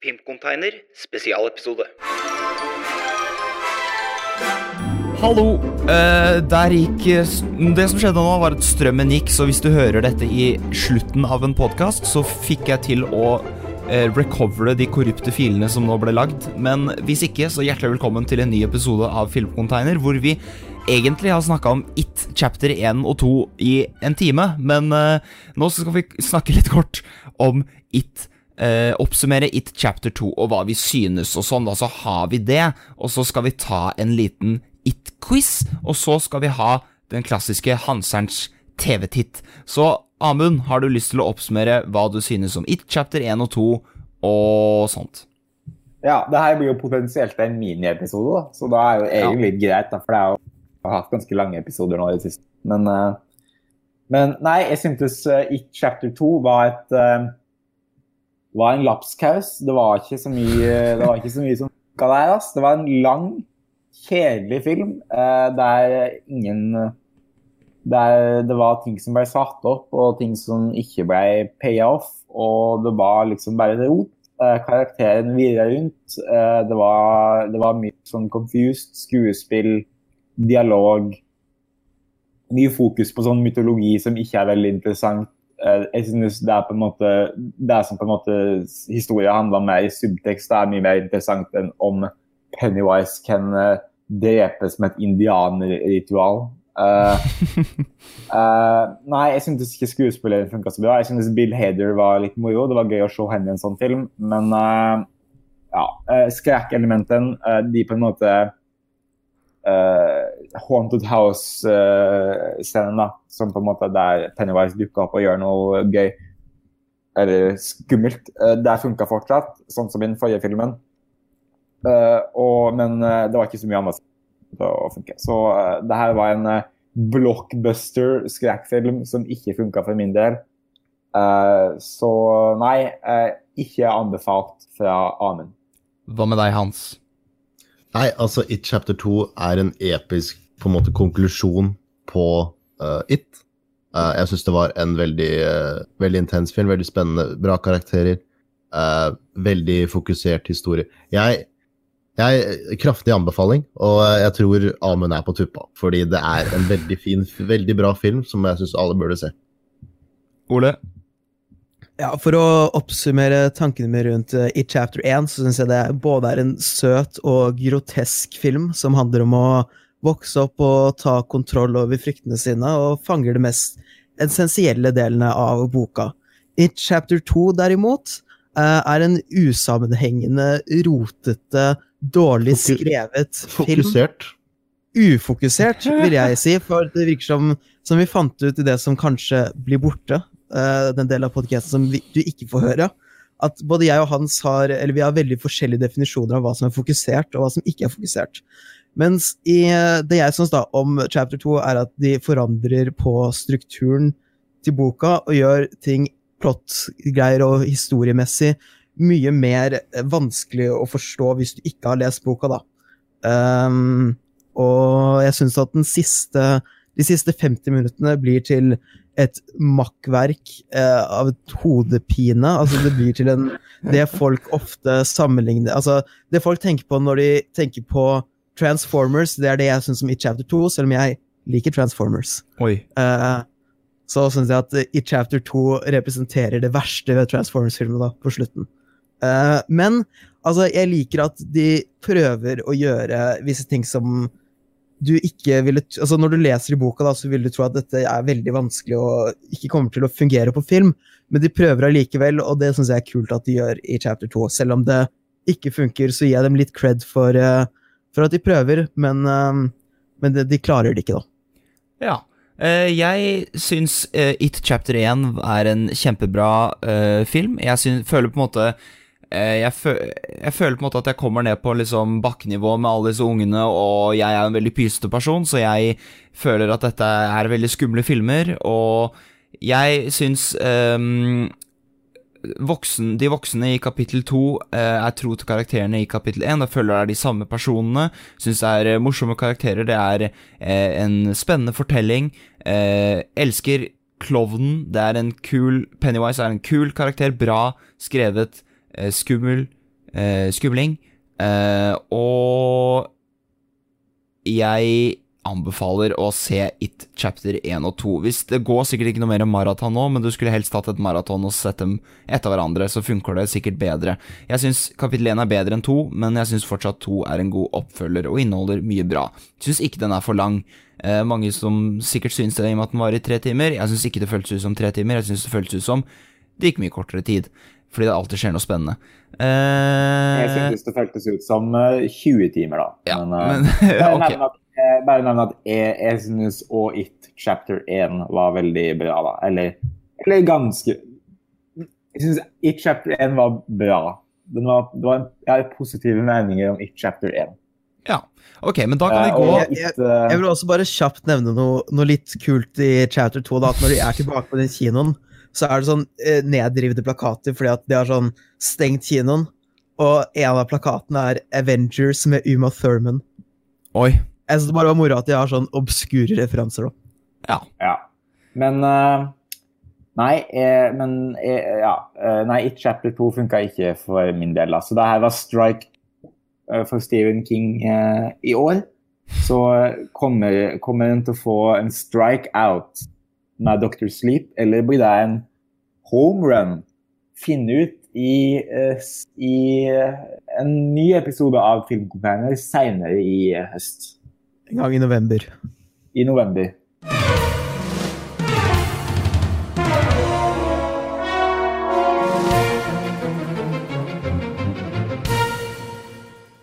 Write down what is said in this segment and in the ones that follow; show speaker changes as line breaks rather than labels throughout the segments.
Pimpcontainer spesialepisode.
Hallo! Eh, der gikk Det som skjedde nå, var at strømmen gikk, så hvis du hører dette i slutten av en podkast, så fikk jeg til å eh, recovere de korrupte filene som nå ble lagd. Men hvis ikke, så hjertelig velkommen til en ny episode av Filmcontainer, hvor vi egentlig har snakka om It chapter 1 og 2 i en time. Men eh, nå skal vi snakke litt kort om It eh, oppsummere It chapter 2 og hva vi synes og sånn. Da så har vi det, og så skal vi ta en liten It-quiz, og så skal vi ha den klassiske Hanserns TV-titt. Så Amund, har du lyst til å oppsummere hva du synes om It chapter 1 og 2 og sånt?
Ja, det her blir jo potensielt en miniepisode, så da er jo egentlig litt greit. da, For det er jo, jeg har hatt ganske lange episoder nå i det siste. Men, eh, men nei, jeg syntes eh, It chapter 2 var et eh, var en lapskaus. Det var ikke så mye, det var ikke så mye som funka der. Ass. Det var en lang, kjedelig film eh, der ingen der det var ting som ble satt opp, og ting som ikke ble payoff. Og det var liksom bare rot. Eh, karakteren virra rundt. Eh, det, var, det var mye sånn confused skuespill, dialog. Mye fokus på sånn mytologi som ikke er veldig interessant. Eh, jeg synes det er på en måte det som på en måte historien handler mer i subtekst, er mye mer interessant enn om Pennywise kan eh, drepes med et indianerritual. Uh, uh, nei, jeg syntes ikke skuespilleren funka så bra. Jeg syntes Bill Hader var litt moro. Det var gøy å se henne i en sånn film. Men uh, ja, skrekkelementene, de på en måte Haunted House-scenen, da, som på en måte der Pennywise dukker opp og gjør noe gøy eller skummelt, det funka fortsatt, sånn som i den forrige filmen. Og, men det var ikke så mye annet å funke. Så uh, det her var en uh, blockbuster skrekkfilm som ikke funka for min del. Uh, så nei, ikke anbefalt fra Amund.
Hva med deg, Hans?
Nei, altså It chapter 2 er en episk på en måte konklusjon på It. jeg syns det var en veldig, veldig intens film, veldig spennende, bra karakterer. veldig fokusert historie. Jeg jeg, kraftig anbefaling, og jeg tror Amund er på tuppa. Fordi det er en veldig fin, veldig bra film som jeg syns alle burde se.
Ole?
Ja, For å oppsummere tankene mine rundt uh, It Chapter 1, så syns jeg det både er en søt og grotesk film som handler om å vokse opp og ta kontroll over fryktene sine, og fanger de mest essensielle delene av boka. It Chapter 2, derimot, uh, er en usammenhengende, rotete dårlig skrevet film.
Fokusert.
Ufokusert, vil jeg si. For det virker som, som vi fant ut i det som kanskje blir borte, uh, den delen av podkasten som vi, du ikke får høre. At både jeg og Hans har eller vi har veldig forskjellige definisjoner av hva som er fokusert, og hva som ikke er fokusert. Mens i, det jeg syns om chapter 2, er at de forandrer på strukturen til boka og gjør ting plott-greier og historiemessig mye mer eh, vanskelig å forstå hvis du ikke har lest boka, da. Um, og jeg syns at siste, de siste 50 minuttene blir til et makkverk eh, av et hodepine. Altså, det blir til en Det folk ofte sammenligner Altså, det folk tenker på når de tenker på Transformers, det er det jeg syns om It Chapter 2, selv om jeg liker Transformers.
Oi.
Uh, så syns jeg at It Chapter 2 representerer det verste ved Transformers-filmen på slutten. Uh, men altså, jeg liker at de prøver å gjøre visse ting som du ikke ville altså Når du leser i boka, da, så vil du tro at dette er veldig vanskelig og ikke kommer til å fungere på film, men de prøver allikevel, og det syns jeg er kult at de gjør i chapter 2. Selv om det ikke funker, så gir jeg dem litt cred for, uh, for at de prøver, men, uh, men de, de, klarer det ikke, da.
Ja. Jeg syns It Chapter 1 er en kjempebra film. Jeg synes, føler på en måte Eh, jeg, føler på en måte at jeg kommer ned på liksom bakkenivå med alle disse ungene, og jeg er en veldig pysete person, så jeg føler at dette er veldig skumle filmer, og jeg syns um, voksen, de voksne i kapittel to uh, er tro til karakterene i kapittel én. Da føler det er de samme personene. Syns det er uh, morsomme karakterer. Det er uh, en spennende fortelling. elsker klovnen. Det er en kul Pennywise er en kul karakter. Bra skrevet. Eh, skummel, eh, skumling. Eh, og jeg anbefaler å se It chapter 1 og 2. Hvis Det går sikkert ikke noe mer maraton nå, men du skulle helst tatt et maraton og sett dem etter hverandre, så funker det sikkert bedre. Jeg syns kapittel 1 er bedre enn 2, men jeg syns fortsatt 2 er en god oppfølger og inneholder mye bra. Syns ikke den er for lang. Eh, mange som sikkert syns det i og med at den var i tre timer. Jeg syns ikke det føltes ut som tre timer, jeg syns det føltes ut som det gikk mye kortere tid. Fordi det alltid skjer noe spennende. Eh,
Jeg syntes det føltes ut som eh, 20 timer, da.
ja,
Men, eh,
men
uh,
ok.
Eh, bare nevne at jeg, jeg synes og It chapter 1 var veldig bra, da. Eller, eller ganske Jeg synes It chapter 1 var bra. Den var, det var en, jeg har positive meninger om It chapter 1.
Ja, ok, men da kan vi
Eh,
gå
jeg, It, eh,
Jeg vil også bare kjapt nevne noe, noe litt kult i chapter 2. Da, at når de er tilbake på den kinoen, så er det sånn eh, nedrivede plakater fordi at de har sånn stengt kinoen. Og en av plakatene er Avengers med Uma Thurman.
Oi.
Jeg syns det bare var moro at de har sånn obskure referanser. da.
Ja.
Ja. Men uh, Nei, eh, men eh, ja. eh, nei, It Chapter 2 funka ikke for min del. Så det her var strike eh, for Stephen King eh, i år. Så kommer, kommer den til å få en strike out med Dr. Sleep, eller blir det en home run? Finne ut i, i en ny episode av Filmkompanier seinere i høst.
En gang i november.
I november.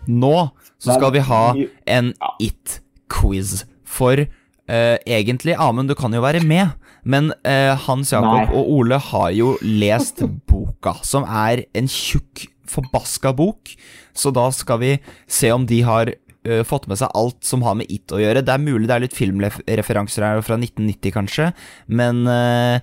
Nå så skal vi ha en It-quiz. For Uh, egentlig, Amund, du kan jo være med, men uh, Hans Jakob
Nei.
og Ole har jo lest boka, som er en tjukk, forbaska bok. Så da skal vi se om de har eh, fått med seg alt som har med It å gjøre. Det er mulig det er litt filmreferanser her fra 1990, kanskje, men uh,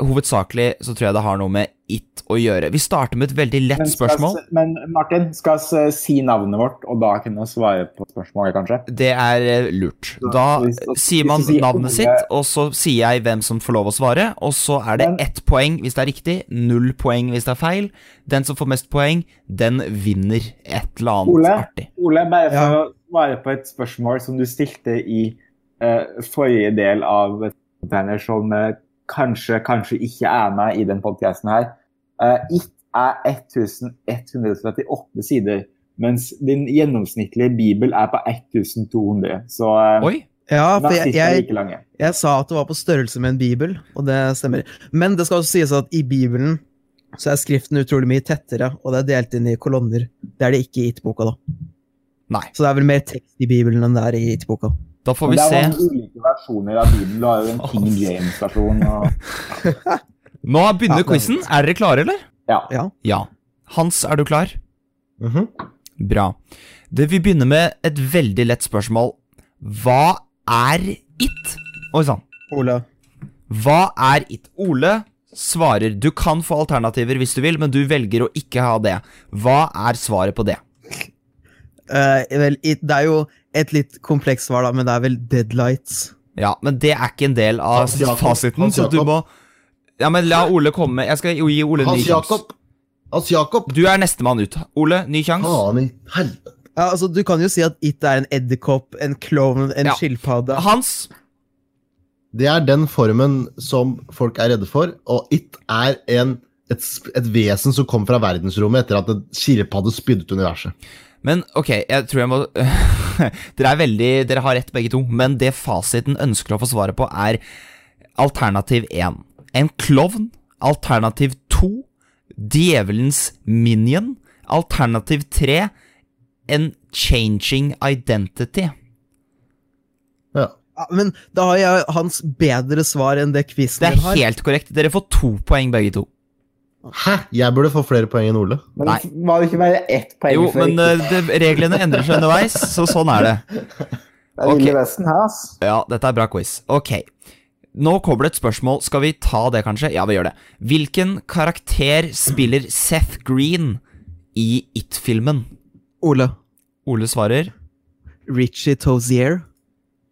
hovedsakelig så tror jeg det har noe med It å gjøre. Vi starter med et veldig lett
Men
spørsmål.
s- Men Martin, skal vi si navnet vårt, og da kunne vi svare på spørsmålet, kanskje?
Det er eh, lurt. Da
hvis- hvis
sier man
sier
navnet sitt, og så sier jeg hvem som får lov å svare, og så er det
Men-
ett poeng hvis det er riktig, null poeng hvis det er feil. Den som får mest poeng, den vinner et eller annet
Ole?
artig.
Ole, bare for
Ja.
Svare på et spørsmål som du stilte i eh, forrige del av Container, som eh, kanskje, kanskje ikke er med i den podcasten her. Uh, ikke er 1138 sider, mens din gjennomsnittlige bibel er på 1200. Så uh,
Oi,
Ja, for jeg, jeg, jeg sa at det var på størrelse med en bibel, og det stemmer. Men det skal også sies at i Bibelen så er skriften utrolig mye tettere, og det er delt inn i kolonner. Det er det ikke i It-boka, da.
Nei.
Så det er vel mer tekst i Bibelen enn det er i It-boka.
Da får vi se.
det er
se.
ulike versjoner av Bibelen. Du har jo en King James-versjon. og
Nå begynner
Ja,
quizen. Er dere klare, eller?
Ja.
Ja.
Ja. Hans, er du klar?
Mhm.
Bra. Det, vi begynner med et veldig lett spørsmål. Hva er it? Oi sann.
Ole.
Hva er it? Ole svarer du kan få alternativer hvis du vil, men du velger å ikke ha det. Hva er svaret på det?
Eh, vel, it, det er jo et litt komplekst svar, da, men det er vel Deadlights.
Ja, men det er ikke en del av fasiten, så du må Ja, men la Ole komme. Jeg skal gi Ole ny
Hans
sjanse.
Jakob! Hans Jakob!
Du er nestemann ut. Ole, ny sjanse.
Ja, altså, du kan jo si at It er en edderkopp, en klovn, en
Ja.
skilpadde.
Hans.
Det er den formen som folk er redde for, og It er en, et, et vesen som kom fra verdensrommet etter at en skilpadde spydde ut universet.
Men ok, jeg tror jeg må Dere er veldig Dere har rett, begge to. Men det fasiten ønsker å få svaret på, er alternativ 1. En klovn. Alternativ 2. Djevelens minion. Alternativ 3. En changing identity.
Ja.
Ja, men da har jeg hans bedre svar enn det quizen
er
Det er
helt korrekt. Dere får to poeng, begge to.
Hæ? Jeg burde få flere poeng enn Ole.
Men
Nei.
var det ikke bare ett poeng
Jo, men eh, det, reglene endrer seg underveis, så sånn er det.
Det er
okay.
Lille Vesten her, ass.
Ja, dette er bra quiz. Ok. Nå kommer det et spørsmål. Skal vi ta det, kanskje? Ja, vi gjør det. Hvilken karakter spiller Seth Green i It-filmen?
Ole.
Ole svarer.
Richie Tozier.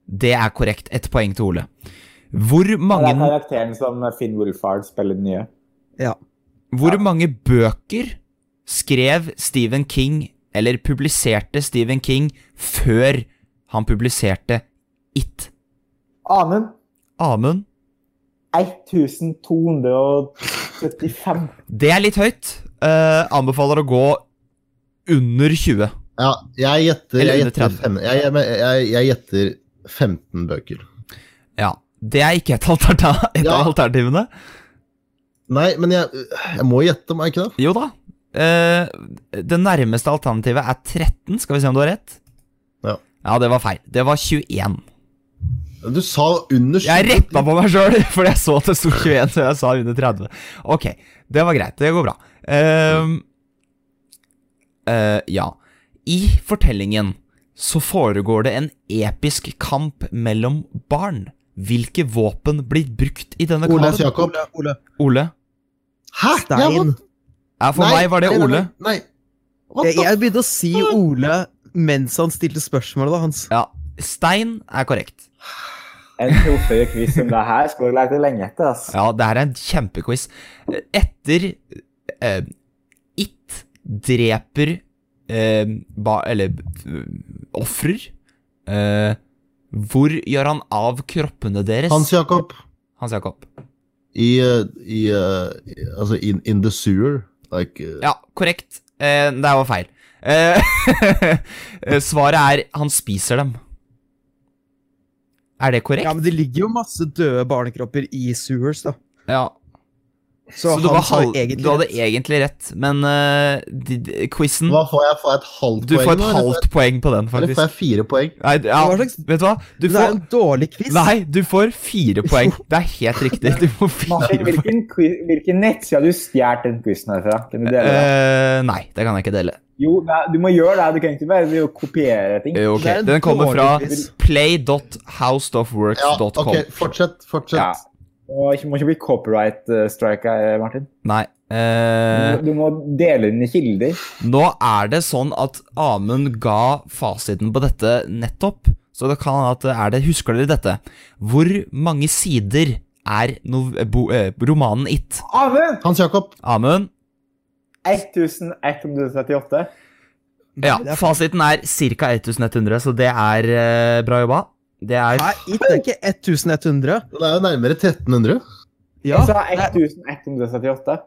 Det er korrekt. Ett poeng til Ole. Hvor mange
Det er karakteren som Finn Wolfhard spiller den nye.
Ja.
Hvor mange bøker skrev Stephen King, eller publiserte Stephen King, før han publiserte It?
Amund.
Amund?
1275.
Det er litt høyt. Uh, anbefaler å gå under 20.
Ja, jeg gjetter
Eller
jeg
under
gjetter,
30.
fem, jeg, jeg, jeg, jeg gjetter 15 bøker.
Ja. Det er ikke et, av alternativene. Ja.
Nei, men jeg, jeg må gjette, må jeg ikke det?
Jo da. Eh, det nærmeste alternativet er 13. Skal vi se om du har rett?
Ja.
Ja, det var feil. Det var 21.
Du sa under 20.
Jeg retta på meg sjøl, fordi jeg så at det sto 21, så jeg sa under 30. Ok, det var greit. Det går bra. Ehm, eh, ja. I fortellingen så foregår det en episk kamp mellom barn. Hvilke våpen blir brukt i denne kampen?
Jakob.
Ole, Ole.
Ole?
Hæ?
Stein.
Ja, for
Nei,
meg var det Ole.
nei. Nei.
Jeg, jeg begynte å si Ole mens han stilte spørsmålet, da, Hans.
Ja, Stein er korrekt.
En troféquiz som det her skal du lete lenge etter. ass.
Ja, det her er en kjempequiz. Etter uh, It dreper uh, ba, Eller uh, ofrer Uh, Hvor gjør han av kroppene deres?
Hans Jakob.
Hans Jakob.
I, uh, i, uh, Altså, in, in the sewer. Like uh,
Ja, korrekt. Eh, det var feil. Eh, svaret er han spiser dem. Er det korrekt?
Ja, men det ligger jo masse døde barnekropper i sewers, da.
Ja.
Så,
Så, du, var halv, du hadde
rett.
egentlig rett, men uh, quizen
Hva får jeg? Får jeg et halvt
Du får et
nå,
halvt poeng på den,
Eller får jeg fire poeng?
Nei, ja,
Hva slags-
vet du hva? Du
Det er en dårlig quiz.
Nei, du får fire poeng. Det er helt riktig. Du får fire
Martin,
poeng.
hvilken, quiz- hvilken nettside har du stjålet den quizen her fra? Kan du dele det?
Eh, nei, det kan jeg ikke dele.
Jo, du må gjøre det. Du kan ikke bare kopiere ting.
Ok,
Det en
Den kommer fra
dårlig.
Ja,
play.howstuffworks.com.
ok, fortsett. Fortsett.
Ja. Du må ikke, må ikke bli copyright-strika, Martin.
Nei.
Du,
eh,
må- du må dele dine kilder.
nå er det sånn at Amund ga fasiten på dette nettopp. Så det kan hende at er det Husker dere dette? Hvor mange sider er no, bo, eh, romanen It?
Amund!
Hans Jakob.
Amund?
1138.
Ja, fasiten er ca. 1100, så det er eh, bra jobba. Det er
Nei, it er ikke 1100.
Det er jo nærmere 1300.
Ja,
Jeg sa
er-
1178.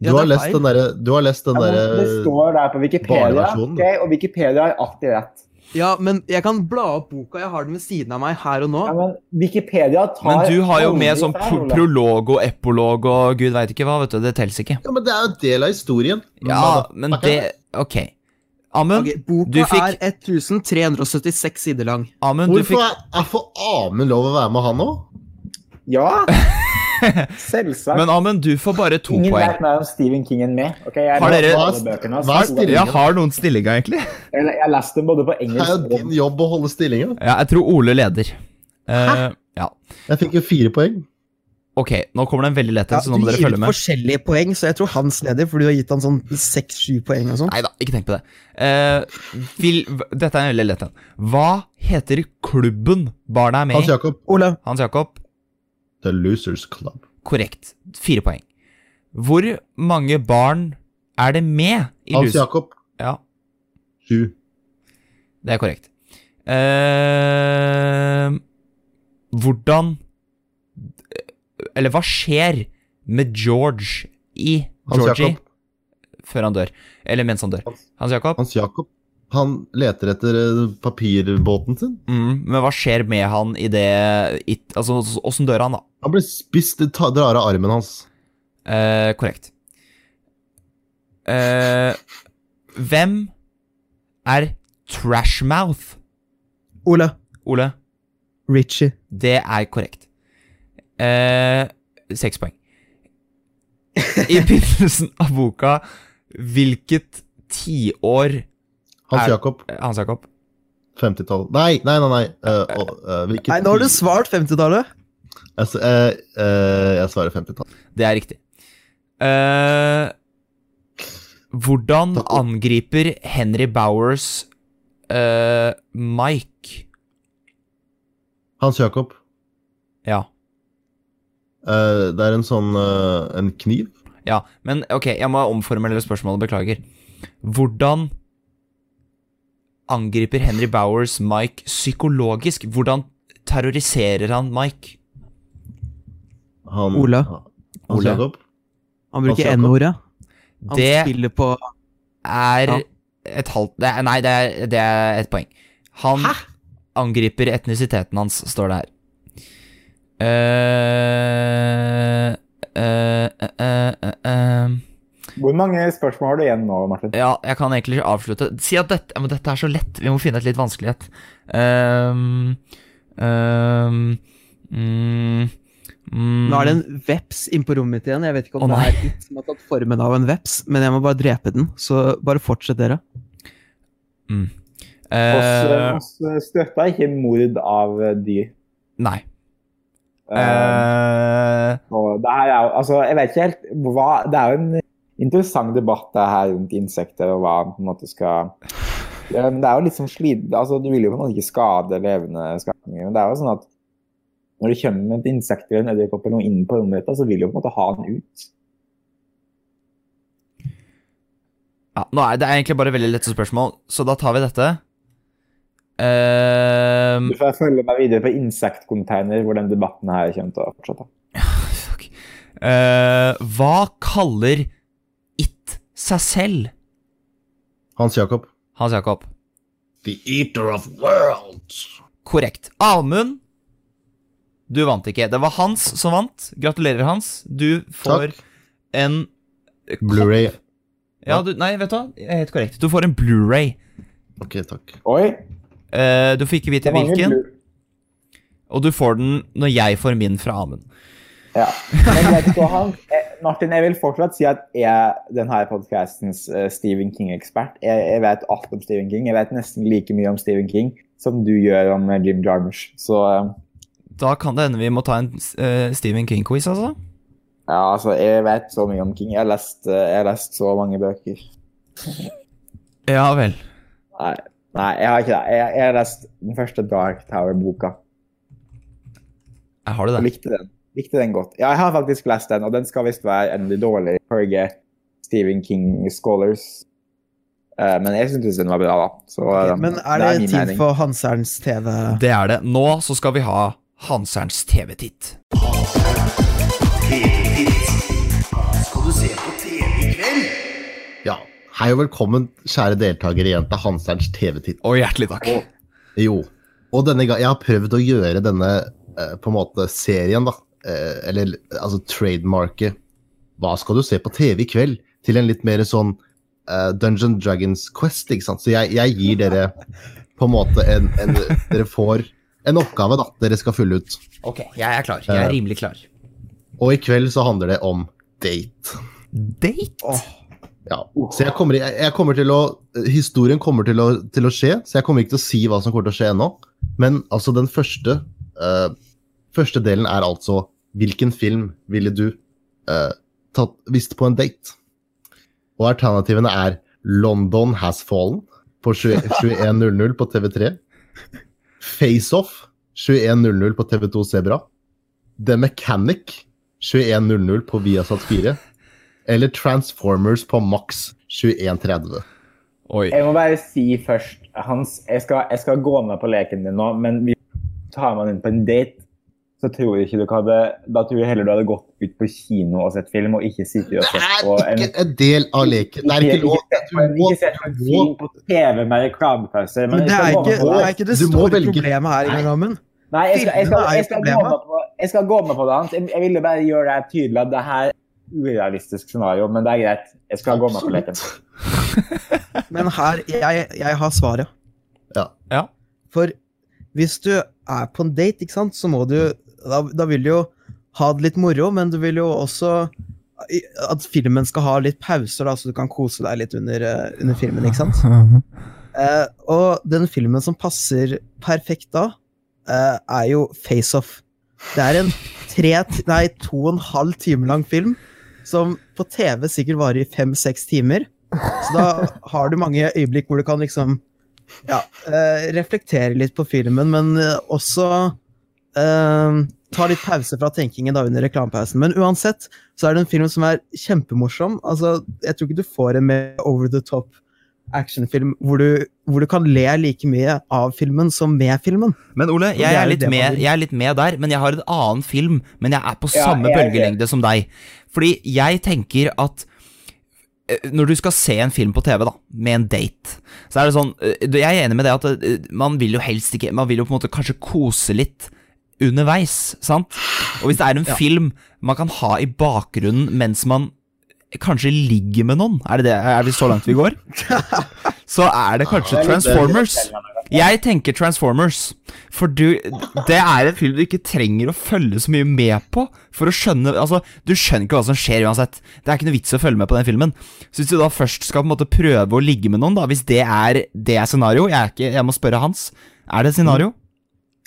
Du,
Ja,
har lest den derre Du har lest den
Ja, men det står der på Wikipedia, okay, og Wikipedia har alltid rett.
ja, men jeg kan bla opp boka. Jeg har den ved siden av meg her og nå.
Ja, men Wikipedia tar
Men du har jo med sånn pro prolog og epolog og gud veit ikke hva, vet du. Det teller ikke.
Ja, men det er jo en del av historien.
Ja, men det Ok. Amund,
okay, boka
du fikk-
er 1376 sider lang.
Amund, du
Hvorfor
fikk
er, Får Amund lov å være med, han òg?
Ja! Selvsagt.
Men Amund, du får bare to
Ingen
poeng.
vet mer om Stephen King enn meg. Okay, Jeg
Har dere-
bøkene
hva er stillingen?
Jeg har noen stillinga, egentlig?
Jeg, jeg leste dem både på engelsk
Det er jo din jobb å holde stillinga.
Ja, jeg tror Ole leder. Eh, ja.
Jeg fikk jo fire poeng.
Ok, nå kommer det en veldig lett
Ja,
en, så nå
du
må dere
gir
følge
ut
med.
forskjellige poeng, så jeg tror hans leder, for du har gitt han sånn seks-sju poeng og sånn.
Nei da, ikke tenk på det. Uh, vil, dette er en veldig lett en. Hva heter klubben barna er med i? Hans?
Jakob.
Ole,
Hans Jakob?
The Losers Club.
Korrekt. Fire poeng. Hvor mange barn er det med i
Hans. Jakob.
Ja,
Sju.
det er korrekt. Uh, hvordan Eller hva skjer med George i Georgie før han dør? Eller mens han dør. Hans Jakob?
Hans Jakob. Han leter etter eh, papirbåten sin.
Mm, men hva skjer med han i det it, Altså, åssen dør han, da?
Han blir spist, det drar av armen hans.
Eh, korrekt. Eh, hvem er Trashmouth?
Ole,
Ole?
Richie.
Det er korrekt. Eh, Seks poeng. I begynnelsen av boka, hvilket tiår
Hans
Er-
Jakob.
Hans Jakob?
50-tallet. Nei, nei, nei. nei. Uh, eh, hvilket
Nei, nå har du svart 50-tallet.
Jeg, uh, eh, eh, jeg svarer 50-tallet.
Det er riktig. Eh, hvordan angriper Henry Bowers eh, Mike?
Hans Jakob.
Ja.
Eh, det er en sånn uh, En kniv.
Ja, men ok, jeg må omformulere spørsmålet, beklager. Hvordan angriper Henry Bowers Mike psykologisk? Hvordan terroriserer han Mike?
Han,
Ola.
Han.
Jakob?
Han bruker. N-ordet. Han
Det
spiller på
er
Ja.
et halvt Nei, det er, det er et poeng. Han angriper etnisiteten hans, står det her. Eh, eh, eh.
Hvor mange spørsmål har du igjen nå, Martin?
Ja, jeg kan egentlig ikke avslutte. Si at dette, men dette er så lett. Vi må finne et litt vanskelighet. Ehm, ehm, mm, mm.
Nå er det en veps inne på rommet mitt igjen. Jeg vet ikke om
oh,
det er litt som har tatt formen av en veps, men jeg må bare drepe den. Så bare fortsett, dere.
Eh,
Oss støtta ikke mord av dyr.
Nei.
Og det er jo Altså, jeg vet ikke helt hva Det er jo en interessant debatt det her rundt insekter og hva man på en måte skal ja, men Det er jo litt sånn slid... Altså, du vil jo på en måte ikke skade levende skapninger. Men det er jo sånn at når det kommer et insekt eller en edderkopp eller noe inn på rommet ditt, så vil du på en måte ha den ut.
ja, nå er det egentlig bare veldig lette spørsmål, så da tar vi dette. Ehm,
Du får følge meg videre på insektcontainer, hvor den debatten her kommer til å fortsette.
fuck. Uh, hva kaller It seg selv?
Hans Jakob?
Hans Jakob.
The Eater of Worlds.
Korrekt. Amund, du vant ikke. Det var Hans som vant. Gratulerer, Hans. Du får
Takk.
en
Blu-ray.
Ja, du, nei, vet du hva? Helt korrekt. Du får en Blu-ray.
Ok, takk.
Oi!
Eh, du får ikke vite hvilken, og du får den når jeg får min fra Amund.
Ja. Men jeg han, eh, Martin, jeg vil fortsatt si at jeg er denne podcastens eh, Stephen King-ekspert. Jeg, jeg vet alt om Stephen King. Jeg vet nesten like mye om Stephen King som du gjør om Jim Jarmusch. Så
Da kan det hende vi må ta en uh, Stephen King-quiz, altså.
ja, altså, jeg vet så mye om King. Jeg har lest, jeg har lest så mange bøker.
Ja vel.
Nei, nei jeg har ikke det. Jeg, jeg har lest den første Dark Tower-boka
Jeg har du det?
likte den. Likte den godt. Ja, jeg har faktisk lest den, og den skal visst være endelig dårlig, ifølge Stephen King-scholars. Eh, men jeg syntes den var bra, da. Så, eh,
Men er det,
min
tid
mening.
for Hanserns TV?
Det er det. Nå så skal vi ha Hanserns TV-titt. Skal du se på TV-kveld?
Ja. Hei og velkommen, kjære deltakere igjen til Hanserns TV-titt.
Og hjertelig takk.
Jo. Og denne gang, jeg har prøvd å gjøre denne eh, på en måte serien, da. Eh, eller altså trademarket Hva skal du se på TV i kveld? Til en litt mer sånn eh, Dungeon Dragons Quest, ikke sant. Så jeg, jeg gir dere på en måte en, en Dere får en oppgave, da. Dere skal fylle ut.
Ok, jeg er klar. Jeg er rimelig klar.
Og i kveld så handler det om date.
Date?
Ja, så jeg kommer, jeg, kommer til å Historien kommer til å, til å skje, så jeg kommer ikke til å si hva som kommer til å skje ennå. Men altså, den første uh, Første delen er altså Hvilken film ville du uh, tatt, visst på en date? Og alternativene er London Has Fallen på 21.00 på TV3. Faceoff 21.00 på TV2 Sebra. The Mechanic 21.00 på Viasat 4. Eller Transformers på maks 21.30.
Oi.
Jeg må bare si først, Hans, jeg skal, jeg skal gå med på leken din nå, men hvis du tar meg inn på en date, så tror jeg ikke du hadde Da tror jeg heller du hadde gått ut på kino og sett film, og ikke sittet og sett på
Det
er
ikke en del av leken. Det er ikke lov.
ikke sett på en film på TV med reklamepauser.
Men det er, ikke, det er ikke det store problemet her, Inger Rammen.
Nei, jeg skal, jeg, skal, jeg, skal gå med på, jeg skal gå med på det, Hans. Jeg, jeg ville bare gjøre det tydelig at det her er urealistisk scenario, men det er greit. Jeg skal gå med på leken.
Men her, jeg, jeg har svaret.
Ja.
For hvis du er på en date, ikke sant, så må du Da, da vil du jo ha det litt moro, men du vil jo også at filmen skal ha litt pauser, da, så du kan kose deg litt under, eh, under filmen, ikke sant? Eh, og den filmen som passer perfekt da, eh, er jo Face Off. Det er en tre, nei, to og en halv time lang film, som på TV sikkert varer i fem-seks timer. Så da har du mange øyeblikk hvor du kan liksom ja, eh, reflektere litt på filmen, men eh, også eh, ta litt pause fra tenkingen da under reklamepausen. Men uansett så er det en film som er kjempemorsom. Altså, jeg tror ikke du får en mer over the top actionfilm hvor du, hvor du kan le like mye av filmen som med filmen.
Men Ole, jeg
er
litt med, jeg er litt med der, men jeg har en annen film. Men jeg er på
Ja,
samme
jeg
bølgelengde som deg. Fordi jeg tenker at eh, når du skal se en film på TV da, med en date, så er det sånn eh, Jeg er enig med det at eh, man vil jo helst ikke Man vil jo på en måte kanskje kose litt underveis, sant? Og hvis det er en
Ja.
film man kan ha i bakgrunnen mens man kanskje ligger med noen, er det det? Er vi så langt vi går? Så er det kanskje Transformers. Jeg tenker Transformers, for du, det er en film du ikke trenger å følge så mye med på for å skjønne Altså, du skjønner ikke hva som skjer uansett. Det er ikke noe vits å følge med på den filmen. Så hvis du da først skal på en måte prøve å ligge med noen, da, hvis det er det er scenario Jeg, er ikke, jeg må spørre Hans. Er det scenario?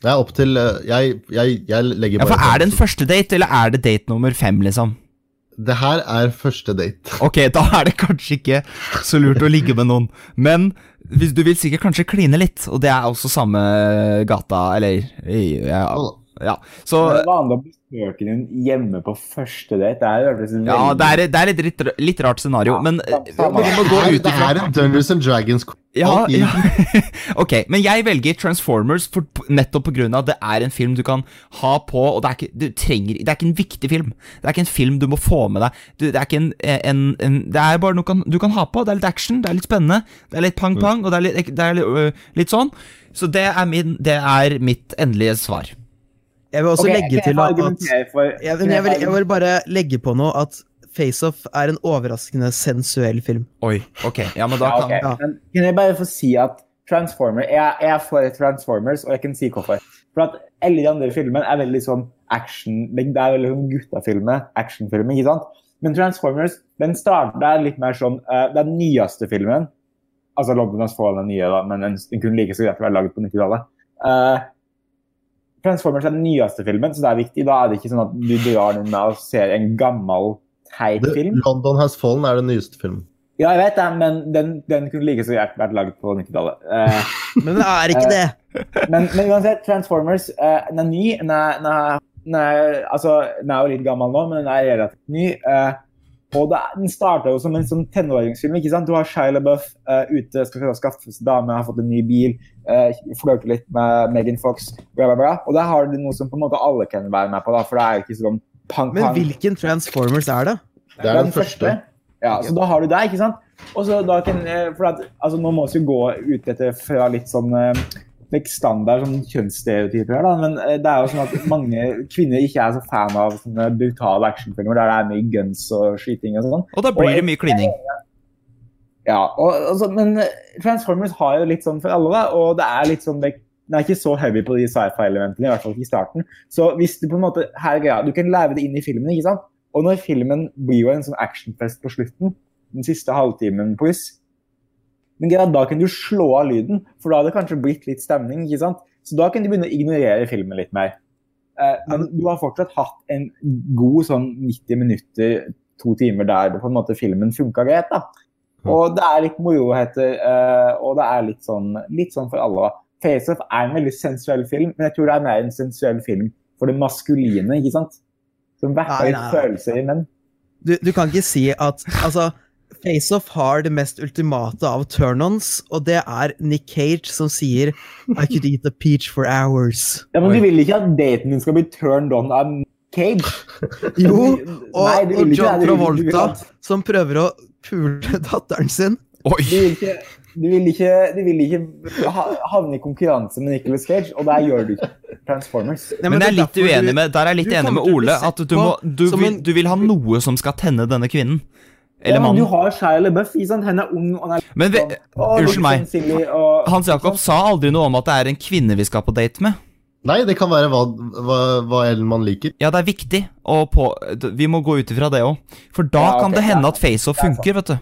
Det er opp til eh, Jeg, jeg, jeg legger
Ja,
bare
for Er det en første date, eller er det date nummer fem, liksom?
Det her er første date.
Ok, da er det kanskje ikke så lurt å ligge med noen. Men hvis du vil sikkert kanskje kline litt, og det er også samme gata, eller Ja. Ja. Så
Det er vanlig å besøke din hjemme på første date. Det er jo veldig
Ja, det er, det er litt, litt, litt rart scenario,
Ja,
men eh, vi må gå ut
er,
ifra
det er en Dungeons and Dragons
ja, ja. Ok, men jeg velger Transformers for, nettopp av at det er en film du kan ha på, og det er, ikke, du trenger, det er ikke en viktig film. Det er ikke en film du må få med deg. Du, det er ikke en, en, en Det er bare noe kan, du kan ha på. Det er litt action, det er litt spennende, det er litt pang-pang, og det er litt, det er litt, øh, litt sånn. Så det er, min, det er mitt endelige svar.
Jeg vil også
okay,
legge til at
for-
jeg, jeg, vil, jeg vil bare legge på noe at Face-Off er en overraskende sensuell film.
Oi, ok. Ja, men da
Ja,
kan.
Ja.
Men kan jeg bare få si at Transformer, jeg, jeg er for Transformers, og jeg kan si hvorfor. For at alle de andre filmene er veldig sånn action Det er veldig sånn guttafilmer, actionfilmer, ikke sant? Men Transformers den starter er litt mer sånn uh, Den nyeste filmen Altså Londoners får den nye, da, men den, den kunne like så greit vært laget på 90-tallet. Eh, Transformers er den nyeste filmen, så det er viktig. Da er det ikke sånn at du drar den med og ser en gammel, teit film.
London Has Fallen er den nyeste filmen.
Ja, jeg vet det, men den, den kunne like så gjerne vært laget på 90-tallet. Eh,
Men det er ikke det!
men, men uansett, Transformers eh, den er ny. Den er, den, er, den, er, altså, den er jo litt gammel nå, men den er relativt ny. eh, og det, den starta jo som en sånn tenåringsfilm. ikke sant? Du har Shia LaBeouf uh, ute, skal prøve å skaffe seg dame, har fått en ny bil, uh, flørter litt med Megan Fox, bla, bla, bla. Og der har du noe som på en måte alle kan være med på, da, for det er ikke sånn pang,
Men hvilken Transformers er det?
Det er den første.
Ja, så da har du det, ikke sant? Og så da kan, eh, for at, altså Nå må vi jo gå ut etter fra litt sånn eh, litt standard sånn kjønnsstereotyper, da, men eh, det er jo sånn at mange kvinner ikke er så fan av sånne brutale actionfilmer der det er mye guns og skyting og sånn.
Og da blir det mye klining.
Ja, og, altså, Men eh, Transformers har jo litt sånn for alle, da, og det er litt sånn det, det er ikke så heavy på de sci-fi-elementene, i hvert fall ikke i starten. Så hvis du på en måte her greia, ja, du kan lære det inn i filmen, ikke sant? Og når filmen blir jo en sånn actionfest på slutten, den siste halvtimen pluss, men da kan du slå av lyden, for da hadde det kanskje blitt litt stemning, ikke sant? Så da kan du begynne å ignorere filmen litt mer. Eh, men du har fortsatt hatt en god sånn 90 minutter, to timer der på en måte filmen funka greit, da. Og det er litt moroheter, uh, og det er litt sånn, litt sånn for alle. da. Face Off er en veldig sensuell film, men jeg tror det er mer en sensuell film for det maskuline, ikke sant? Som vekker litt følelser i menn.
Du, du kan ikke si at Altså, Face-Off har det mest ultimate av turn-ons, og det er Nick Cage som sier I could eat a peach for hours.
Ja, men du vil ikke at daten din skal bli turned on av Cage?
Jo, og,
Nei,
og John Travolta som prøver å pule datteren sin.
Oi!
Du vil ikke, du vil ikke, du vil ikke ha- havne i konkurranse med Nicholas Cage, og der gjør du ikke Transformers.
Nei,
Men men er litt uenig
du-
med, der er jeg litt enig med Ole. At du, må, du, vil, du vil ha noe som skal tenne denne kvinnen. Eller
ja, men du har Shia LaBeouf, sant? Han er ung og han er
Men
ve og,
unnskyld meg.
sånn og,
Hans Jakob sa aldri noe om at det er en kvinne vi skal på date med.
Nei, det kan være hva, hva, hva man liker.
Ja, det er viktig, på, vi må gå ut ifra det òg. For da
Ja, okay,
kan det hende
ja.
at FaceOff
er
funker, vet du.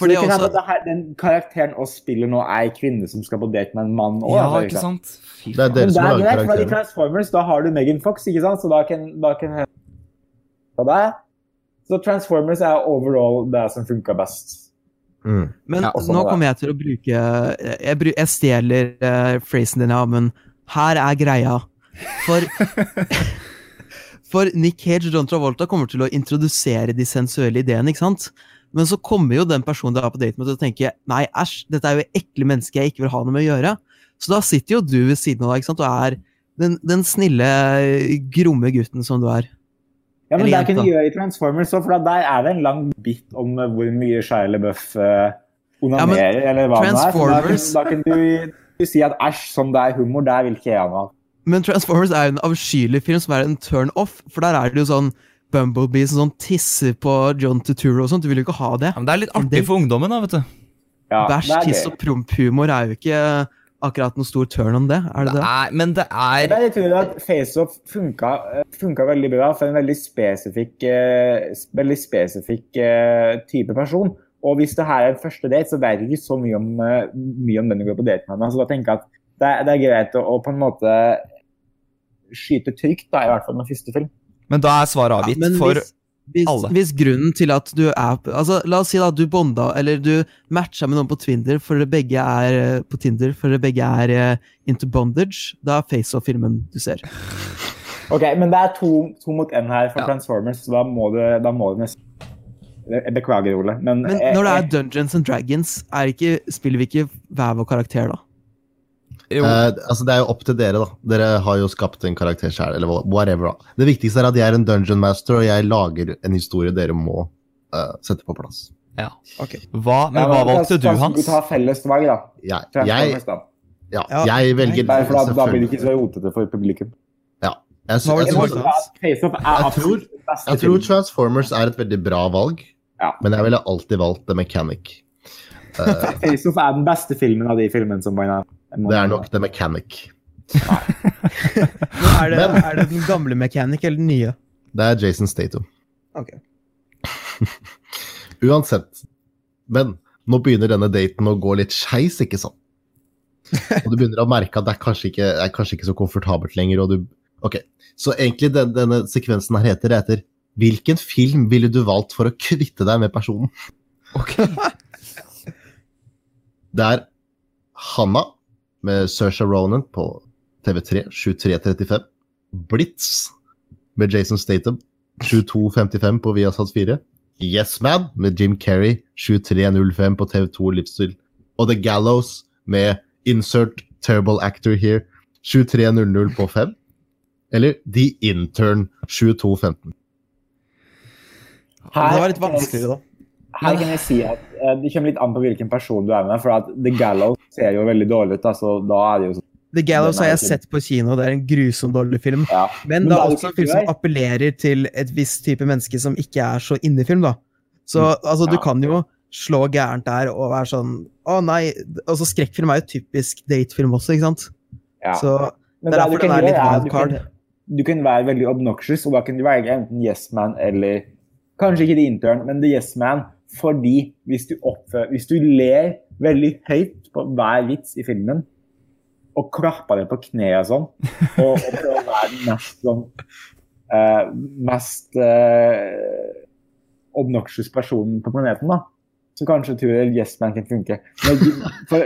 For
det
det
er også-
det her, den karakteren oss spiller nå, er en kvinne som skal på date med en mann. også,
Ja,
altså,
ikke sant? Fy
Det er dere som lager
greit, i. Transformers da har du Megan Fox, ikke sant? Så da kan, da kan hende på. Så Transformers er overall det som funka best.
Mm.
Men
Ja,
sånn
nå
er
kommer jeg til å bruke Jeg, bru- jeg stjeler uh, phrasen din, ja, men her er greia. For For Nick Cage og John Travolta kommer til å introdusere de sensuelle ideene, ikke sant? Men så kommer jo den personen du er på date med til å tenke nei, æsj, dette er jo ekle mennesker jeg ikke vil ha noe med å gjøre. Så da sitter jo du ved siden av deg ikke sant? og er den, den snille, gromme gutten som du er.
Ja, men Der kan du gjøre i Transformers òg, for der er det en lang bit om eh, hvor mye Shia LaBeouf uh, onanerer, eller hva det er. Da kan,
Transformers-
da kan du, du si at æsj, sånn det er humor, der vil ikke jeg ha noe av.
Men Transformers er jo en avskyelig film som er en turn off, for der er det jo sånn Bumblebee som sånn tisser på John Turturro og sånt. Du vil jo ikke ha det.
Ja, men det er litt artig for ungdommen, da, vet du.
Ja,
Bæsj,
det
tiss og promphumor er jo ikke akkurat noen stor turn om det, er det det?
Nei, men det er
Jeg tror at FaceOff funka, eh, funka veldig bra for en veldig spesifikk, eh, veldig spesifikk eh, type person. Og hvis det her er en første date, så vet jeg ikke så mye om, mye om den du går på date med. Så da tenker jeg at det, er- det er greit å, å på en måte skyte trygt, da, i hvert fall med første film.
Men da er svaret avgitt
Ja,
for
hvis, hvis,
alle.
hvis grunnen til at du er altså, La oss si da at du bonda, eller du matcha med noen på Tinder, for dere begge er eh, på Tinder, for dere begge er eh, into bondage, da er FaceOff-filmen du ser.
Ok, Men det er to, to mot én her for
Ja.
Transformers, så da må du, da må du nesten Jeg beklager, Ole, men,
Men
eh,
når det er Dungeons and Dragons, er ikke, spiller vi ikke hver vår karakter da?
Jo,
Eh, altså Det er jo opp til dere, da. Dere har jo skapt en karakter sjøl, eller whatever. da. Det viktigste er at jeg er en dungeon master, og jeg lager en historie dere må uh, sette på plass.
ja.
Ok.
Hva, men hva valgte du, Hans?
Vi tar felles valg, da.
Jeg, jeg, ja,
Ja,
jeg velger
Nei, for da, da blir det ikke så rotete for publikum.
ja. Jeg,
var
jeg,
Jeg,
var
tror- jeg tror. Transformers er et veldig bra valg,
Ja.
men jeg ville alltid valgt The Mechanic. Eh,
FaceOff er den beste filmen av de filmene som bare
det er nok The Mechanic.
Er, det,
Men-
er det den gamle mechanic eller den nye?
Det er Jason Statham.
Okay.
Uansett. Men nå begynner denne daten å gå litt skeis, ikke sant? Og du begynner å merke at det er kanskje ikke, er kanskje ikke så komfortabelt lenger. og du... Ok, Så egentlig den, denne sekvensen her heter, etter heter Hvilken film ville du valgt for å kvitte deg med personen?
Ok.
Det er Hanna med Saoirse Ronan på TV3 23.35. Blitz med Jason Statham 22.55 på Viasat 4. Yes Man med Jim Carrey 23.05 på TV2 Livsstil. Og The Gallows med Insert Terrible Actor Here 23.00 på 5. Eller The Intern 22.15.
Det var litt vanskeligere, da.
Her kan jeg si at Det kommer litt an på hvilken person du er med. For The Gallows ser jo veldig dårlig ut. Altså, da er det jo sånn
The Gallows har jeg sett på kino, det er en grusom dårlig film.
ja.
Men
Men
det er også en film som appellerer til et visst type menneske som ikke er så inne i film, da. Så altså, du kan jo slå gærent der og være sånn Å nei Altså, skrekkfilm er jo typisk datefilm også, ikke sant?
Ja.
Så
Men
det er derfor den er litt wildcard.
Du, kan- du kan være veldig obnoxious, og da kan du velge enten Yes Man eller Kanskje ikke The Intern, men The Yes Man. Fordi hvis du, oppfører, hvis du ler veldig høyt på hver vits i filmen, og klapper deg på kneet og sånn, og, og prøver å være den mest sånn uh, Mest uh, obnoxious personen på planeten, da. Så kanskje tror jeg Yes Man kan funke. Men, for,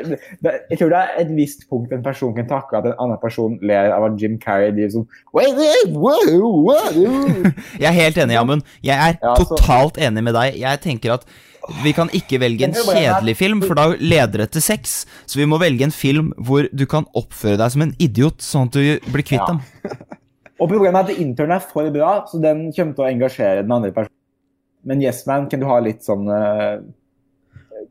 jeg tror det er et visst punkt en person kan takle at en annen person ler av at Jim Carrey driver sånn.
Jeg er helt enig, Amund. Jeg er
Ja, så-
totalt enig med deg. Jeg tenker at vi kan ikke velge en kjedelig film, for da leder det til sex. Så vi må velge en film hvor du kan oppføre deg som en idiot, sånn at du blir kvitt
Ja.
dem.
Og problemet er at Intern er for bra, så den kommer til å engasjere den andre personen. Men Yes Man kan du ha litt sånn eh,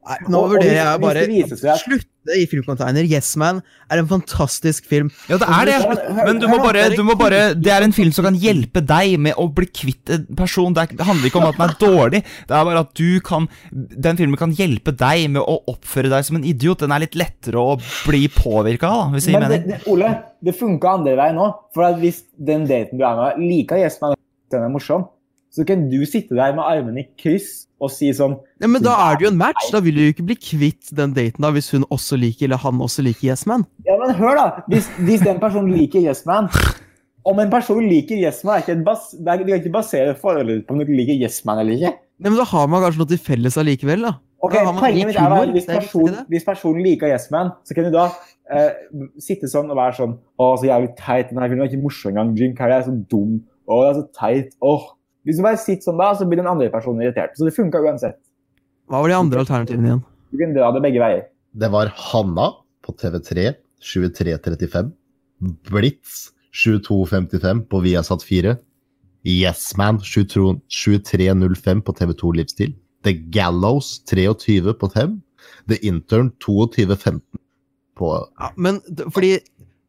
Nei, nå vurderer jeg bare
at-
slutte i Filmcontainer. Yes Man er en fantastisk film.
Ja, det er det.
Men
du må bare, du må bare Det er en film som kan hjelpe deg med å bli kvitt en person. Det, er, det handler ikke om at den er dårlig. Det er bare at du kan Den filmen kan hjelpe deg med å oppføre deg som en idiot. Den er litt lettere å bli påvirka av, hvis jeg
Men det, det, Ole, det funka andre veien òg. For at hvis den daten du er med, liker Yes Man, den er morsom, så kan du sitte der med armene i kryss og si sånn
Ja, men da er det jo en match. Da vil du jo ikke bli kvitt den daten da, hvis hun også liker, eller han også liker Yes Man.
Ja, men hør, da! Hvis, hvis den personen liker Yes Man Om en person liker Yes Man, er det er, du kan ikke basere forholdet på om du liker Yes Man eller ikke.
Nei, men da har man kanskje noe til felles allikevel, da.
Ok, Poenget mitt er at hvis,
er
person, hvis personen liker Yes Man, så kan du da eh, sitte sånn og være sånn Å, så jævlig teit. Denne filmen er ikke morsom engang. Jim Carrey er så dum. Å, det er så teit. Åh. Hvis du bare sitter sånn da, så blir den andre personen irritert. Så det funka uansett.
Hva var de andre alternativene igjen?
Du kunne dra det begge veier.
Det var Hanna på TV3 2335. Blitz 2255 på Viasat 4. Yes Man 22 2305 på TV2 Livsstil. The Gallows 23 på TV. The Intern 2215 på
Ja, men fordi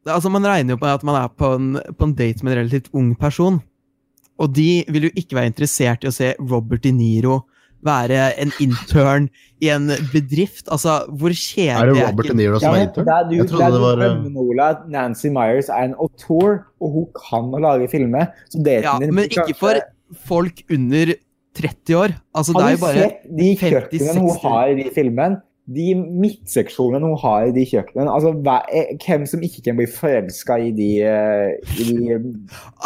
altså Man regner jo på at man er på en, på en date med en relativt ung person. Og de vil jo ikke være interessert i å se Robert De Niro være en intern i en bedrift. Altså, hvor kjedelig
Er det Robert De Niro som er intern?
det er du,
Jeg
det er
trodde det
du
var eh,
Nola, Nancy Myers er en auteur, og hun kan å lage filmer.
Ja, men ikke
kanskje-
for folk under 30 år. Altså, det
Har
er
du
jo bare
sett de
50,
kjøkkenene hun har i de filmene? De midtseksjonene hun har i de kjøkkenene. Altså, hva, eh, hvem som ikke kan bli forelska i de, eh, i de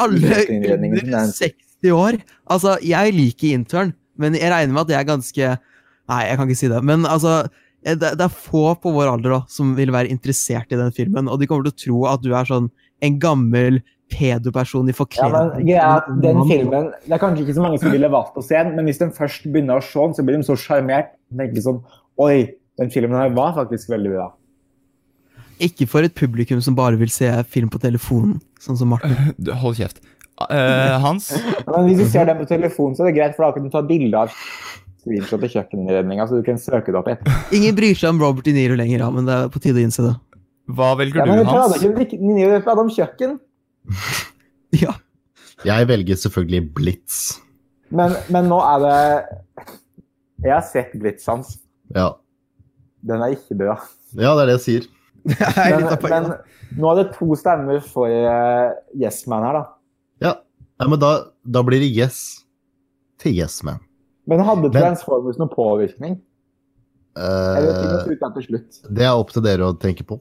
alle under 60 år. Altså, jeg liker intern, men jeg regner med at jeg er ganske Nei, jeg kan ikke si det. Men altså, det, det er få på vår alder da, som vil være interessert i den filmen, og de kommer til å tro at du er sånn en gammel pedoperson i forkledning.
Ja, den filmen, Det er kanskje ikke så mange som ville valgt å se den, men hvis de først begynner å se den, så blir de så sjarmert. Sånn Oi, den filmen her var faktisk veldig bra.
Ikke for et publikum som bare vil se film på telefonen, sånn som Martin.
Du, Hold kjeft. Uh, Hans,
Men hvis du ser den på telefonen, så er det greit, for da kan du ta bilde av screenshot i kjøkkeninnredninga, så du kan søke det opp etterpå.
Ingen bryr seg om Robert De Niro lenger, ja, men det er på tide å innse det.
hva velger
Ja, men
du,
vi prater
Hans?
ikke om Niro, vi prater om kjøkken.
Ja.
Jeg velger selvfølgelig Blitz.
Men, men nå er det Jeg har sett Blitz, Hans.
Ja.
Den er ikke bra.
ja, det er det jeg sier.
Er
Men, men nå er det to stemmer for uh, Yes Man her, da.
Ja, ja men da, da blir det yes til Yes Man.
Men hadde
Men-
Transformers noen påvirkning? Eller til
Eh,
er til slutt?
det er opp til dere å tenke på.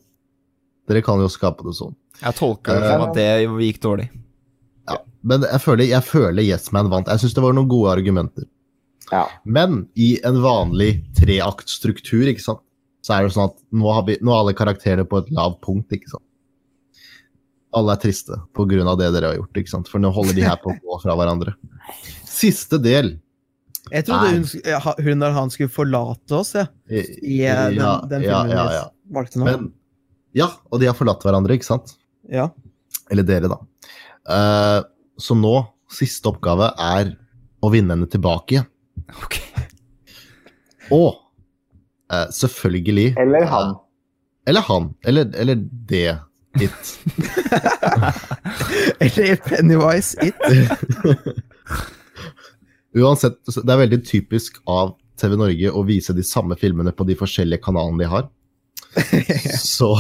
Dere kan jo skape det sånn.
Jeg tolker det som at det gikk dårlig.
Ja, Men jeg føler, jeg føler Yes Man vant. Jeg syns det var noen gode argumenter.
Ja.
Men i en vanlig treaktstruktur, ikke sant, så er det sånn at nå har, vi, nå er alle karakterer på et lavt punkt, ikke sant. Alle er triste av det dere har gjort, ikke sant, for nå holder de her på å gå fra hverandre. Siste del.
Jeg trodde hun, hun og han skulle forlate oss, ja.
I,
eh, den,
ja,
den
ja,
filmen
ja,
vi
ja.
valgte nå.
Men, ja, og de har forlatt hverandre, ikke sant?
ja.
Eller dere, da. Uh, så nå, siste oppgave er å vinne henne tilbake igjen.
Ok.
Og eh, selvfølgelig
Eller han.
Eller han. Eller, eller det. It.
Eller Pennywise It.
Uansett, det er veldig typisk av TV Norge å vise de samme filmene på de forskjellige kanalene de har. Så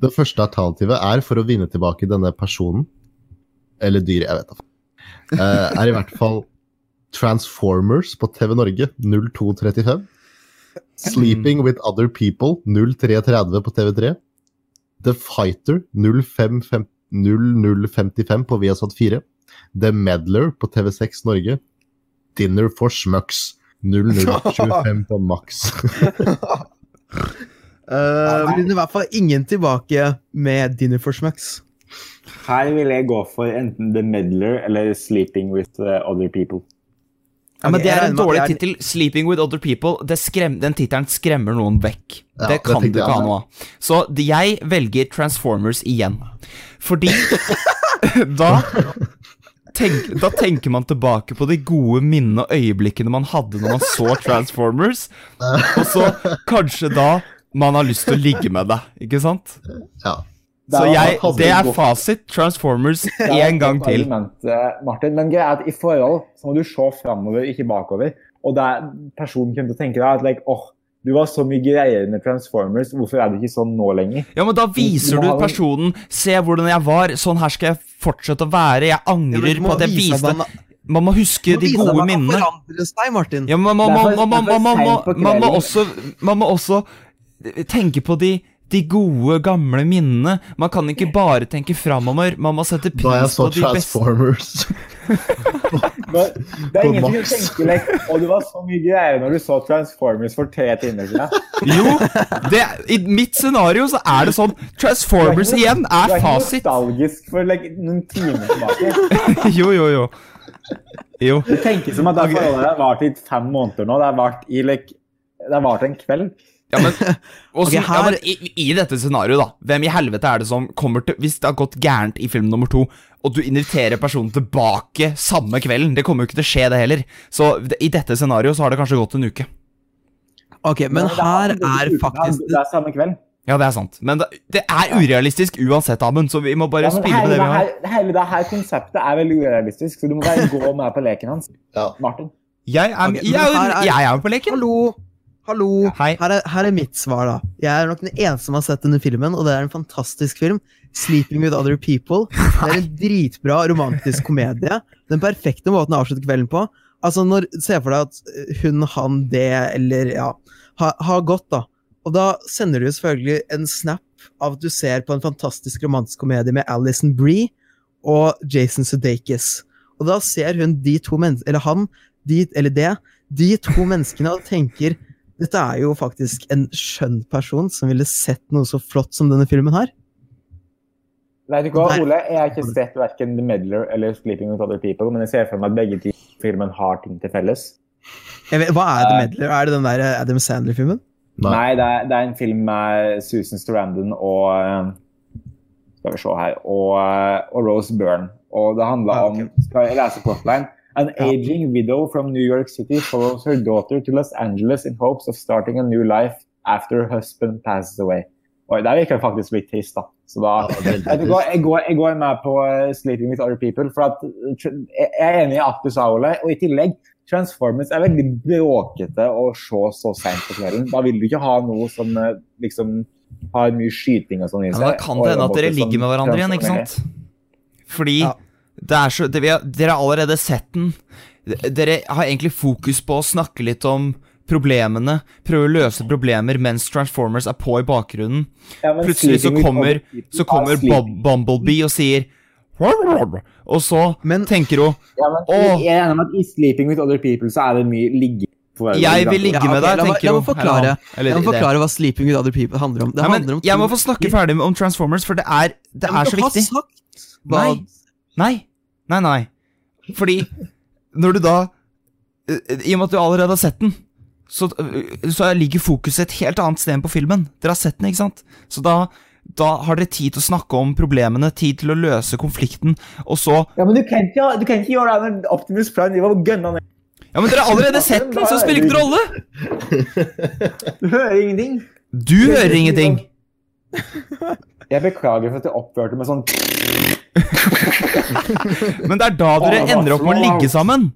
det første alternativet er for å vinne tilbake denne personen, eller dyret, jeg vet da faen, eh, er i hvert fall Transformers på TV Norge 0235. Sleeping with Other People 0330 på TV3. The Fighter 0555 0055 på Viasat 4. The Medler på TV6 Norge. Dinner for Schmucks 0025 på Max.
Uh, blir det i hvert fall ingen tilbake med Dinner for Schmucks.
Her vil jeg gå for enten The Meddler eller Sleeping with uh, Other People.
Ja, men Det er en dårlig tittel. 'Sleeping with Other People'. Den tittelen skremmer noen vekk.
Ja,
det
det
kan
det
du ikke ha noe av. Så jeg velger Transformers igjen. Fordi da tenk, Da tenker man tilbake på de gode minnene og øyeblikkene man hadde når man så Transformers, og så kanskje da man har lyst til å ligge med deg, ikke sant?
Ja.
Så jeg, det er fasit. Transformers
er
én gang til.
Eh, Martin. Men greia er at i forhold så må du se framover, ikke bakover. Og det er, personen kommer til å tenke deg at like, åh, du var så mye greiere med Transformers, hvorfor er du ikke sånn nå lenger?
Ja, men da viser du personen Se hvordan jeg var. Sånn her skal jeg fortsette å være. Jeg angrer på at jeg viste Man må huske de gode minnene.
seg,
Ja, men man, man,
Det
man, man,
det for
man, man, man, må også, man må også tenke på de de gode, gamle minnene. Man kan ikke bare tenke framover, man må sette
Da
pris på de beste
Transformers
Men Det er ingenting å tenke like, Og det var så mye greier når du så Transformers for tre timer siden.
Jo, det, i mitt scenario så er det sånn Transformers igjen
Du
er
er ikke nostalgisk for like, noen timer tilbake.
Jo, jo, jo. Jo.
Det tenkes som at det forholdet har vart i fem måneder nå. Det har vart i like, det har vart en kveld.
Ja, men, også,
Ok,
ja, men i, I dette scenarioet, da. Hvem i helvete er det som kommer til Hvis det har gått gærent i film nummer to, og du inviterer personen tilbake samme kvelden Det kommer jo ikke til å skje, det heller. Så i dette scenarioet så har det kanskje gått en uke.
Ok, men
er-
her er,
er
faktisk
Det er samme kveld.
Ja, det er sant. Men det, det er urealistisk uansett, Amund, så vi må bare
Ja,
spille
hele,
med det vi har.
her, hele det her konseptet er veldig urealistisk, så du må bare gå med på leken hans.
Ja.
Martin.
Jeg er,
Ok, men
jeg,
er-
jeg er med på leken.
Hallo! Hallo! Her er, her er mitt svar, da. Jeg er nok den eneste som har sett denne filmen, og det er en fantastisk film. 'Sleeping with Other People'. Det er en dritbra romantisk komedie. Den perfekte måten å avslutte kvelden på. Altså, når, Se for deg at hun, han, det, eller ja har ha gått, da. Og da sender du selvfølgelig en snap av at du ser på en fantastisk romantisk komedie med Alison Brie og Jason Sudeikis. Og da ser hun de to menneskene, eller han, de, eller det, de to menneskene og tenker dette er jo faktisk en skjønn person som ville sett noe så flott som denne filmen her.
Vet du hva, Ole? Jeg har ikke sett hverken The Meddler eller Sleeping with Other People, men jeg ser for meg at begge de filmene har ting til felles.
Jeg vet, hva er The
Eh.
Medler? Er det den der Adam Sandler-filmen?
Nei.
Nei, det er, det er en film med Susan Strandon og eh, Skal vi se her Og, eh, og Rose Byrne. Og det handler
Ah,
om Skal jeg lese plotline? An aging widow from New York City follows her daughter to Los Angeles in hopes of starting a new life after her husband passes away. Oi, der gikk jeg faktisk litt trist, da. Så da
Ja,
du hva, jeg går, jeg går med på eh, Sleeping with Other People. For at, jeg er enig i at du sa, Ole. Og i tillegg, Transformers er veldig bråkete å se så seint på kvelden. Da vil du ikke ha noe som eh, liksom har mye skyting og sånn i seg.
men da kan det hende at dere ligger med hverandre igjen, ikke sant? Fordi
Ja.
Det er så det, vi har, Dere har allerede sett den. Dere har egentlig fokus på å snakke litt om problemene, prøve å løse problemer mens Transformers er på i bakgrunnen.
Ja,
Plutselig så kommer, så
er
kommer Bumblebee og sier Og så
Men-
tenker hun
Ja, men. Jeg er enig med at i Sleeping with Other People så er det mye ligging.
Jeg vil ligge med deg, tenker
hun.
hun.
må forklare. Jeg må forklare hva 'Sleeping with Other People' handler om. Det
men
handler om
jeg må få snakke ferdig om Transformers, for det er, det er så viktig. Nei. Nei. Nei, nei. Fordi når du da eh, I og med at du allerede har sett den, så, eh, så ligger fokuset et helt annet sted enn på filmen. Dere har sett den, ikke sant? Så da, da har dere tid til å snakke om problemene, tid til å løse konflikten, og så
Ja, men du kan ikke, du kan ikke gjøre det når Optimus Prime driver og gønna ned.
Ja, men dere har allerede sett den, så spiller ikke det rolle!
Du hører ingenting.
Du hører ingenting.
Jeg beklager for at jeg oppførte meg sånn
Men det er da dere ender opp med å ligge sammen.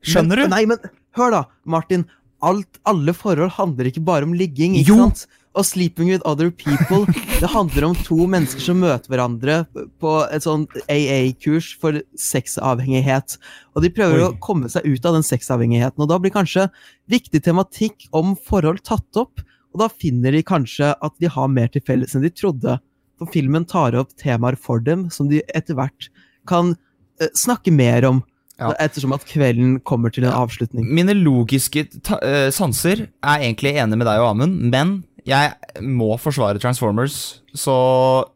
Skjønner
men,
du?
Nei, men hør da, Martin. Alt, alle forhold handler ikke bare om ligging, ikke
Jo.
sant? Og 'sleeping with other people' det handler om to mennesker som møter hverandre på et sånn AA-kurs for sexavhengighet. Og de prøver
Oi.
å komme seg ut av den sexavhengigheten, og da blir kanskje viktig tematikk om forhold tatt opp, og da finner de kanskje at de har mer til felles enn de trodde. For filmen tar opp temaer for dem som de etter hvert kan uh, snakke mer om,
Ja.
ettersom at kvelden kommer til en avslutning.
Mine logiske ta eh, sanser er egentlig enig med deg og Amund, men jeg må forsvare Transformers, så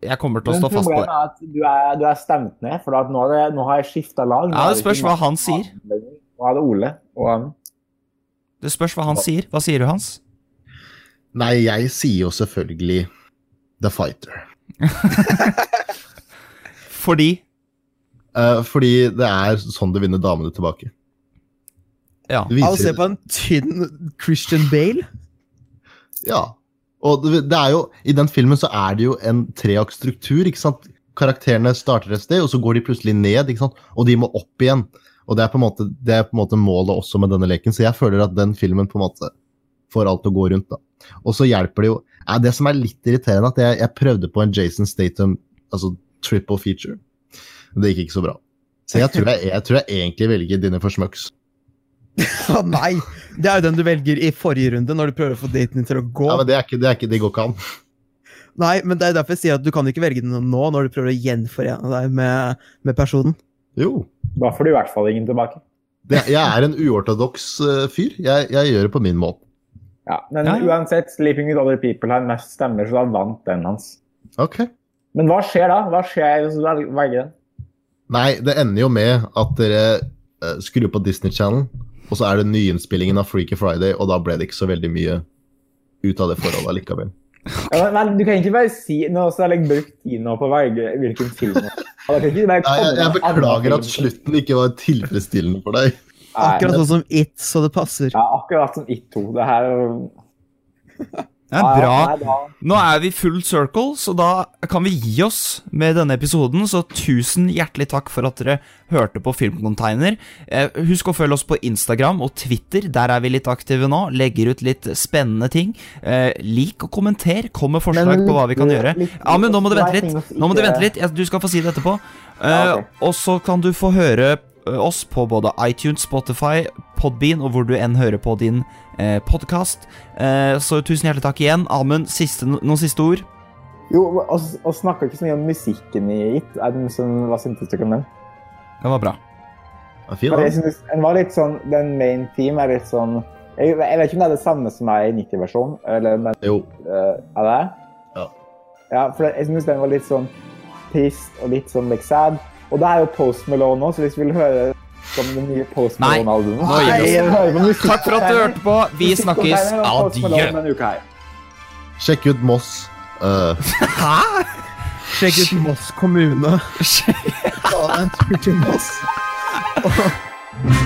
jeg kommer til å stå fast på
problemet
det.
er at du er, du er stemt ned, for at nå, er det, nå har jeg skifta lag.
Ja, det spørs hva han sier.
Nå er det Ole. Og, um,
Det spørs hva han sier. Hva sier du, Hans?
Nei, jeg sier jo selvfølgelig The Fighter.
Fordi
Uh, fordi det er sånn du vinner damene tilbake.
Ja.
Det
Al, se på en tynn Christian Bale.
ja. Og det, det er jo, I den filmen så er det jo en treaktstruktur. ikke sant? Karakterene starter et sted, og så går de plutselig ned, ikke sant? og de må opp igjen. Og Det er på en måte, det er på en måte målet også med denne leken, så jeg føler at den filmen på en måte får alt til å gå rundt. da. Og så hjelper det jo ja, Det som er litt irriterende, at jeg, jeg prøvde på en Jason Statham altså triple feature. Det gikk ikke så bra. Så jeg tror jeg, jeg, tror jeg egentlig velger Dinner for Smucks.
Å nei! Det er jo den du velger i forrige runde, når du prøver å få daten din til å gå.
Ja, men det, er ikke, det, er ikke, det går ikke an.
Nei, men det er derfor jeg sier at du kan ikke velge den nå, når du prøver å gjenforene deg med, med personen.
Jo.
Da får du i hvert fall ingen tilbake.
Det, jeg er en uortodoks uh, fyr. Jeg, jeg gjør det på min måte.
Ja, Men
Ja,
uansett, 'Sleeping with Other People' har mest stemmer, så da vant den hans.
Okay.
Men hva skjer da? Hva skjer hvis du velger den?
Nei, det ender jo med at dere eh, skrur på Disney Channel, og så er det nyinnspillingen av Freaky Friday, og da ble det ikke så veldig mye ut av det forholdet likevel.
Ja, men, men, du kan ikke bare si Nå så har jeg brukt tid nå på å velge hvilken film.
Nei, jeg, jeg beklager at slutten ikke var tilfredsstillende for deg.
Akkurat sånn som It, så det passer.
Ja, akkurat som It 2. Det her
Det er bra. Nå er vi full circle, så da kan vi gi oss med denne episoden. Så tusen hjertelig takk for at dere hørte på Filmcontainer. Eh, husk å følge oss på Instagram og Twitter. Der er vi litt aktive nå. Legger ut litt spennende ting. Eh, lik og kommenter. Kom med forslag på hva vi kan gjøre. Ja, men nå må du
er
vente litt. Nå må du vente litt. Du skal få si det etterpå. Eh. Og så kan du få høre oss på både iTunes, Spotify, Podbean og hvor du enn hører på din eh, podkast. Eh, så tusen hjertelig takk igjen. Amund, siste, noen siste ord?
Jo, og snakka ikke så mye om musikken i It. Som, hva syntes du om den?
Det var bra.
Fin, da.
synes den var litt sånn, Den main team er litt sånn Jeg, jeg vet ikke om det er det samme som er i 90-versjonen, eller men
Jo.
Uh, er det?
Ja.
Ja, for jeg synes den var litt sånn trist og litt sånn like, sad. Og det er jo Post Malone nå, så hvis vi vil høre om det nye Post
Nei,
Malone-albumet. Nei,
Takk for at du hørte på. Vi snakkes. Adjø.
Sjekk ut Moss. Uh.
Hæ?
Sjekk ut Moss kommune. Ta deg en tur til Moss.